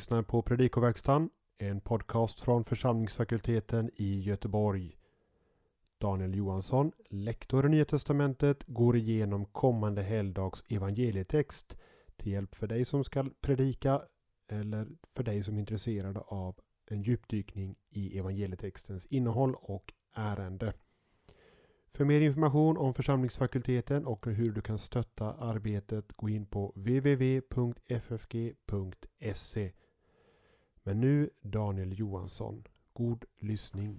lyssnar på Predikoverkstan, en podcast från församlingsfakulteten i Göteborg. Daniel Johansson, lektor i Nya Testamentet, går igenom kommande helgdags evangelietext till hjälp för dig som ska predika eller för dig som är intresserad av en djupdykning i evangelietextens innehåll och ärende. För mer information om församlingsfakulteten och hur du kan stötta arbetet gå in på www.ffg.se. Men nu Daniel Johansson. God lyssning.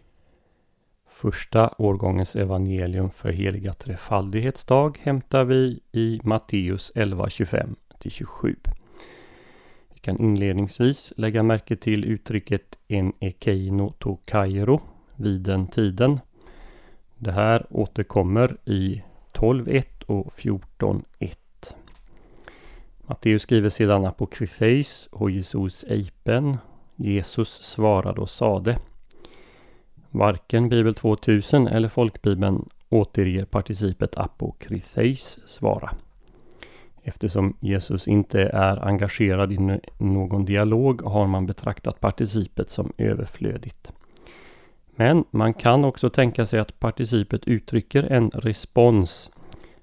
Första årgångens evangelium för heliga trefaldighetsdag hämtar vi i Matteus 11, 25-27. Vi kan inledningsvis lägga märke till uttrycket en ekeino to kairo vid den tiden det här återkommer i 12.1 och 14.1. Matteus skriver sedan apokryfeis och Jesus eipen. Jesus svarade och sade. Varken Bibel 2000 eller Folkbibeln återger participet apokryfeis svara. Eftersom Jesus inte är engagerad i någon dialog har man betraktat participet som överflödigt. Men man kan också tänka sig att participet uttrycker en respons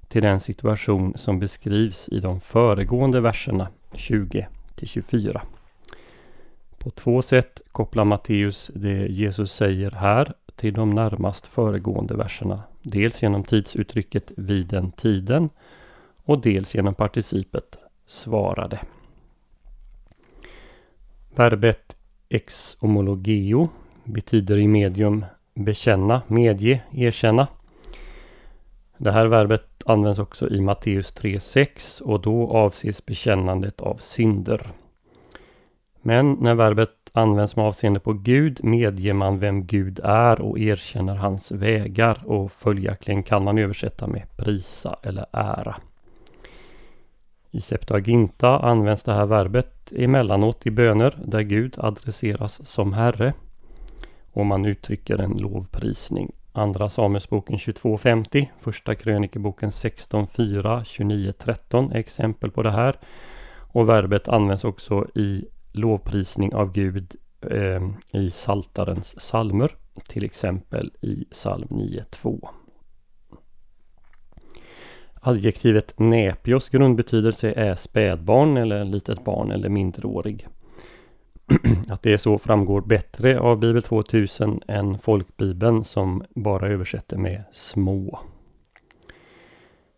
till den situation som beskrivs i de föregående verserna 20 24. På två sätt kopplar Matteus det Jesus säger här till de närmast föregående verserna. Dels genom tidsuttrycket vid den tiden och dels genom participet svarade. Verbet ex homologeo betyder i medium bekänna, medge, erkänna. Det här verbet används också i Matteus 3.6 och då avses bekännandet av synder. Men när verbet används med avseende på Gud medger man vem Gud är och erkänner hans vägar och följaktligen kan man översätta med prisa eller ära. I Septuaginta används det här verbet emellanåt i böner där Gud adresseras som Herre och man uttrycker en lovprisning. Andra Samuelsboken 22.50, Första krönikeboken 16.4, 29.13 är exempel på det här. Och verbet används också i lovprisning av Gud eh, i Saltarens salmer, till exempel i psalm 9.2. Adjektivet nepios grundbetydelse är spädbarn eller litet barn eller minderårig. att det är så framgår bättre av Bibel 2000 än folkbibeln som bara översätter med små.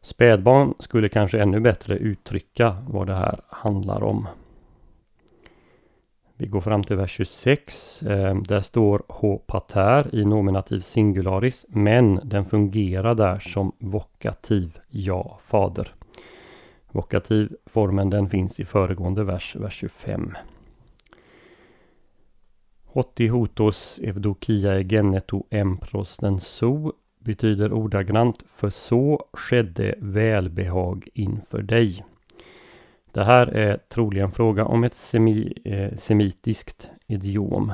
Spädbarn skulle kanske ännu bättre uttrycka vad det här handlar om. Vi går fram till vers 26. Ehm, där står H pater i nominativ singularis men den fungerar där som vokativ ja fader. Vokativformen den finns i föregående vers, vers 25. Hoti hotos evdokia geneto emprosten so betyder ordagrant för så skedde välbehag inför dig. Det här är troligen fråga om ett semi, eh, semitiskt idiom.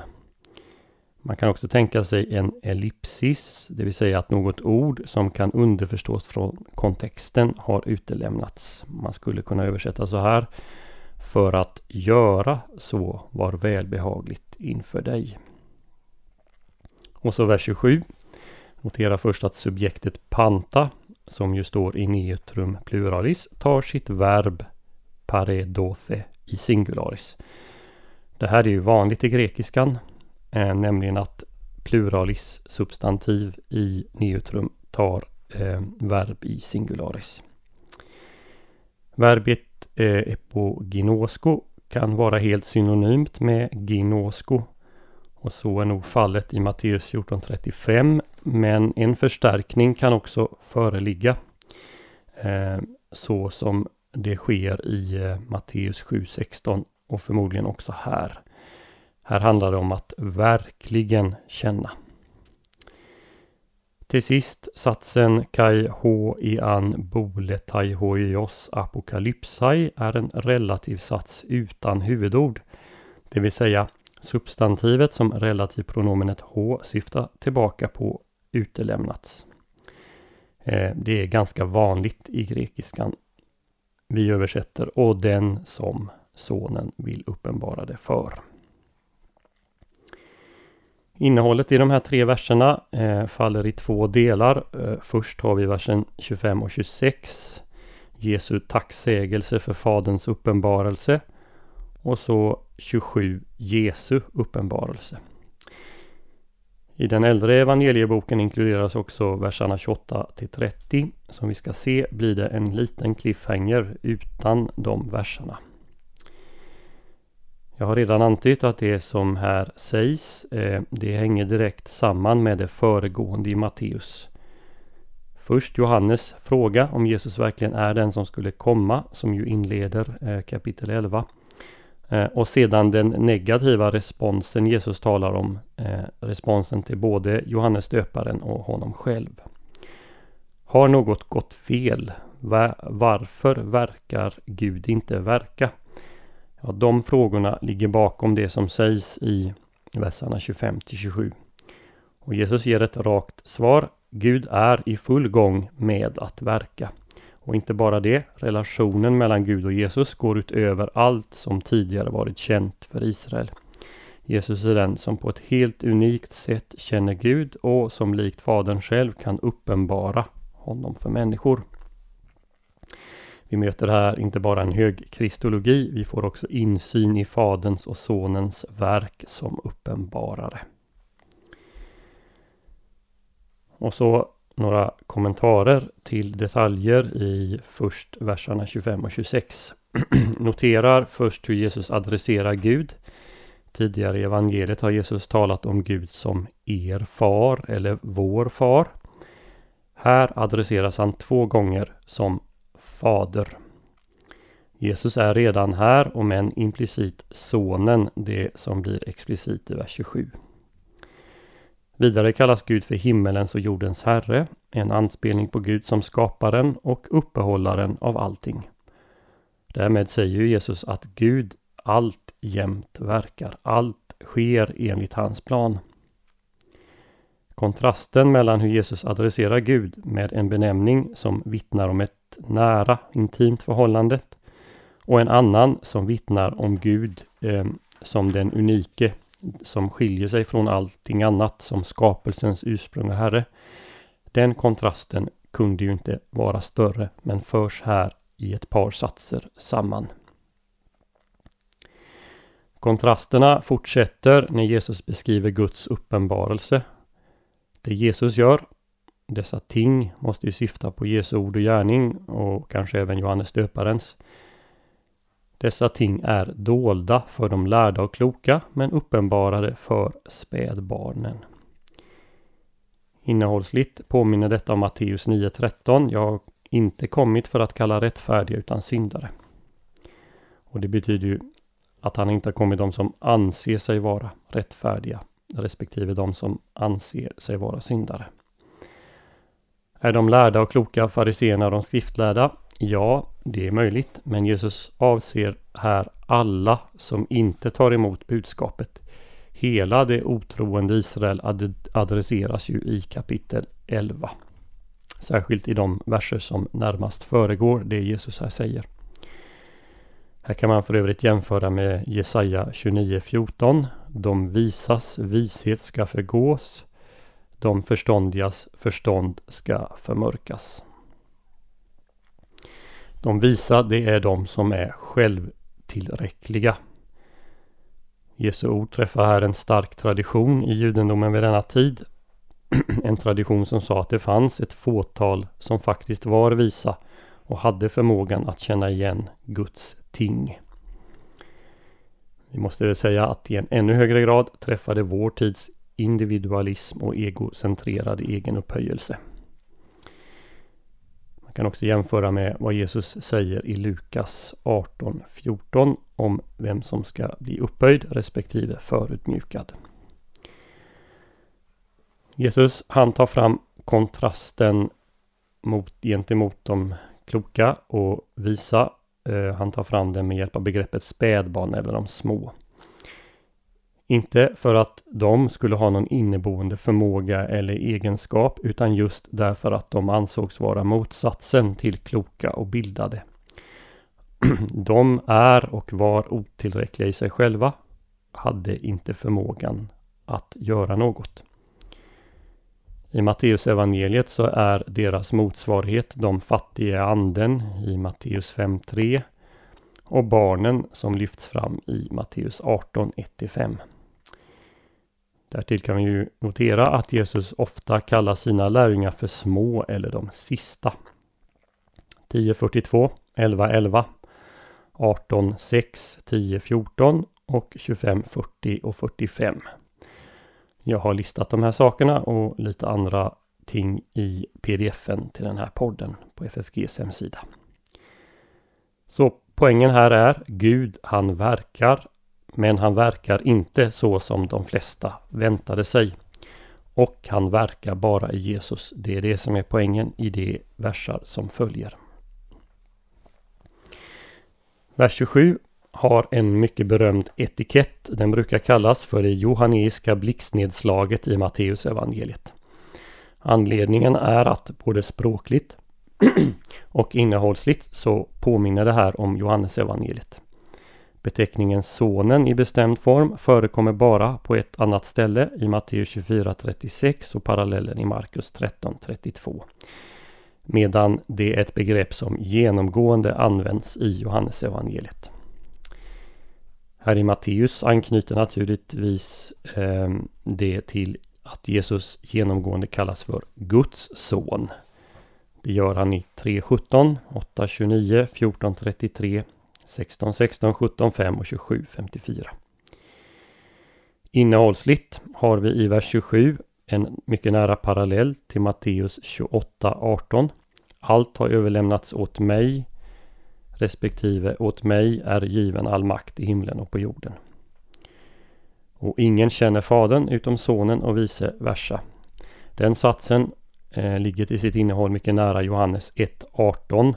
Man kan också tänka sig en ellipsis, det vill säga att något ord som kan underförstås från kontexten har utelämnats. Man skulle kunna översätta så här. För att göra så var välbehagligt inför dig. Och så vers 27. Notera först att subjektet panta, som ju står i neutrum pluralis, tar sitt verb paredothe i singularis. Det här är ju vanligt i grekiskan, eh, nämligen att pluralis substantiv i neutrum tar eh, verb i singularis. Verbet eh, epoginosko kan vara helt synonymt med ginosko. Och så är nog fallet i Matteus 14.35. Men en förstärkning kan också föreligga. Eh, så som det sker i eh, Matteus 7.16 och förmodligen också här. Här handlar det om att verkligen känna. Till sist satsen kai ho i an bole tai hoios apokalypsai är en relativ sats utan huvudord. Det vill säga substantivet som relativpronomenet h syftar tillbaka på utelämnats. Eh, det är ganska vanligt i grekiskan. Vi översätter och den som sonen vill uppenbara det för. Innehållet i de här tre verserna eh, faller i två delar. Eh, först har vi versen 25 och 26. Jesu tacksägelse för Faderns uppenbarelse. Och så 27 Jesu uppenbarelse. I den äldre evangelieboken inkluderas också verserna 28 till 30. Som vi ska se blir det en liten cliffhanger utan de verserna. Jag har redan antytt att det som här sägs, eh, det hänger direkt samman med det föregående i Matteus. Först Johannes fråga om Jesus verkligen är den som skulle komma, som ju inleder eh, kapitel 11. Eh, och sedan den negativa responsen Jesus talar om, eh, responsen till både Johannes döparen och honom själv. Har något gått fel? Varför verkar Gud inte verka? Ja, de frågorna ligger bakom det som sägs i verserna 25 till 27. Och Jesus ger ett rakt svar. Gud är i full gång med att verka. Och inte bara det, relationen mellan Gud och Jesus går utöver allt som tidigare varit känt för Israel. Jesus är den som på ett helt unikt sätt känner Gud och som likt Fadern själv kan uppenbara honom för människor. Vi möter här inte bara en hög kristologi, vi får också insyn i Faderns och Sonens verk som uppenbarare. Och så några kommentarer till detaljer i först verserna 25 och 26. Noterar först hur Jesus adresserar Gud. Tidigare i evangeliet har Jesus talat om Gud som er far eller vår far. Här adresseras han två gånger som fader. Jesus är redan här, om än implicit sonen, det som blir explicit i vers 27. Vidare kallas Gud för himmelens och jordens herre, en anspelning på Gud som skaparen och uppehållaren av allting. Därmed säger Jesus att Gud allt jämt verkar, allt sker enligt hans plan. Kontrasten mellan hur Jesus adresserar Gud med en benämning som vittnar om ett nära, intimt förhållande och en annan som vittnar om Gud eh, som den unike som skiljer sig från allting annat som skapelsens ursprung och herre. Den kontrasten kunde ju inte vara större men förs här i ett par satser samman. Kontrasterna fortsätter när Jesus beskriver Guds uppenbarelse. Det Jesus gör, dessa ting, måste ju syfta på Jesu ord och gärning och kanske även Johannes döparens. Dessa ting är dolda för de lärda och kloka men uppenbarade för spädbarnen. Innehållsligt påminner detta om Matteus 9.13. Jag har inte kommit för att kalla rättfärdiga utan syndare. Och det betyder ju att han inte har kommit de som anser sig vara rättfärdiga respektive de som anser sig vara syndare. Är de lärda och kloka fariseerna och de skriftlärda? Ja, det är möjligt, men Jesus avser här alla som inte tar emot budskapet. Hela det otroende Israel ad adresseras ju i kapitel 11. Särskilt i de verser som närmast föregår det Jesus här säger. Här kan man för övrigt jämföra med Jesaja 29.14. De visas vishet ska förgås. De förståndigas förstånd ska förmörkas. De visa, det är de som är självtillräckliga. Jesu ord träffar här en stark tradition i judendomen vid denna tid. en tradition som sa att det fanns ett fåtal som faktiskt var visa och hade förmågan att känna igen Guds ting. Vi måste väl säga att i en ännu högre grad träffade vår tids individualism och egocentrerad egenupphöjelse kan också jämföra med vad Jesus säger i Lukas 18.14 om vem som ska bli upphöjd respektive förutmjukad. Jesus han tar fram kontrasten mot, gentemot de kloka och visa. Eh, han tar fram den med hjälp av begreppet spädbarn eller de små. Inte för att de skulle ha någon inneboende förmåga eller egenskap utan just därför att de ansågs vara motsatsen till kloka och bildade. de är och var otillräckliga i sig själva, hade inte förmågan att göra något. I Matteus evangeliet så är deras motsvarighet de fattiga anden i Matteus 5.3 och barnen som lyfts fram i Matteus 18, 1-5. Därtill kan vi ju notera att Jesus ofta kallar sina lärjungar för små eller de sista. 10.42, 11.11, 18.6, 10.14 och 25.40 och 45. Jag har listat de här sakerna och lite andra ting i pdfen till den här podden på FFGs hemsida. Så poängen här är Gud han verkar men han verkar inte så som de flesta väntade sig. Och han verkar bara i Jesus. Det är det som är poängen i de versar som följer. Vers 27 har en mycket berömd etikett. Den brukar kallas för det johaneiska blixtnedslaget i Matteus evangeliet. Anledningen är att både språkligt och innehållsligt så påminner det här om Johannes evangeliet. Beteckningen sonen i bestämd form förekommer bara på ett annat ställe i Matteus 24.36 och parallellen i Markus 13.32. Medan det är ett begrepp som genomgående används i Johannesevangeliet. Här i Matteus anknyter naturligtvis eh, det till att Jesus genomgående kallas för Guds son. Det gör han i 3.17, 8.29, 14.33, 16, 16, 17, 5 och 27, 54. Innehållsligt har vi i vers 27 en mycket nära parallell till Matteus 28, 18. Allt har överlämnats åt mig respektive åt mig är given all makt i himlen och på jorden. Och ingen känner Fadern utom Sonen och vice versa. Den satsen eh, ligger till sitt innehåll mycket nära Johannes 1.18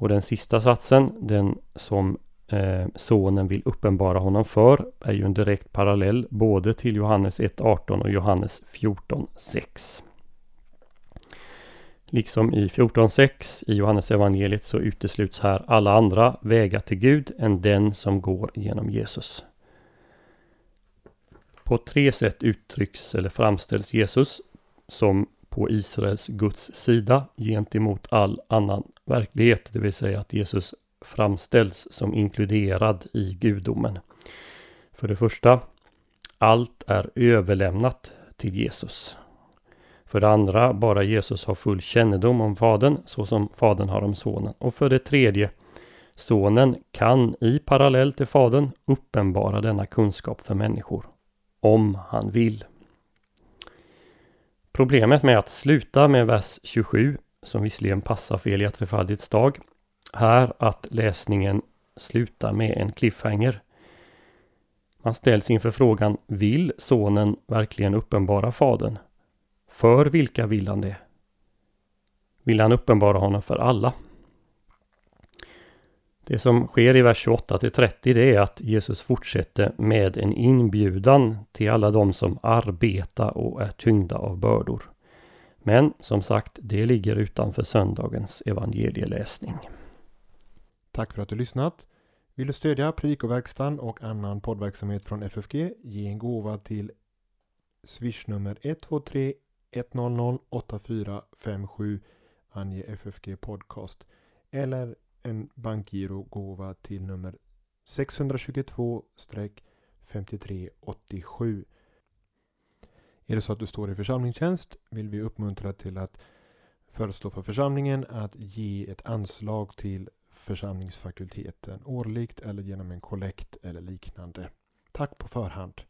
och den sista satsen, den som eh, sonen vill uppenbara honom för, är ju en direkt parallell både till Johannes 1.18 och Johannes 14.6. Liksom i 14.6 i Johannes evangeliet så utesluts här alla andra vägar till Gud än den som går genom Jesus. På tre sätt uttrycks eller framställs Jesus som på Israels Guds sida gentemot all annan verklighet, det vill säga att Jesus framställs som inkluderad i gudomen. För det första, allt är överlämnat till Jesus. För det andra, bara Jesus har full kännedom om Fadern, så som Fadern har om Sonen. Och för det tredje, Sonen kan i parallell till Fadern uppenbara denna kunskap för människor. Om han vill. Problemet med att sluta med vers 27, som visserligen passar för Elia Trefaldighets dag, är att läsningen slutar med en cliffhanger. Man ställs inför frågan, vill sonen verkligen uppenbara fadern? För vilka vill han det? Vill han uppenbara honom för alla? Det som sker i vers 28 till 30 det är att Jesus fortsätter med en inbjudan till alla de som arbetar och är tyngda av bördor. Men som sagt, det ligger utanför söndagens evangelieläsning. Tack för att du lyssnat. Vill du stödja Predikoverkstan och annan poddverksamhet från FFG? Ge en gåva till swishnummer 123 100 8457 Ange FFG Podcast eller en bankgirogåva till nummer 622-5387. Är det så att du står i församlingstjänst vill vi uppmuntra till att föreslå för församlingen att ge ett anslag till församlingsfakulteten årligt eller genom en kollekt eller liknande. Tack på förhand.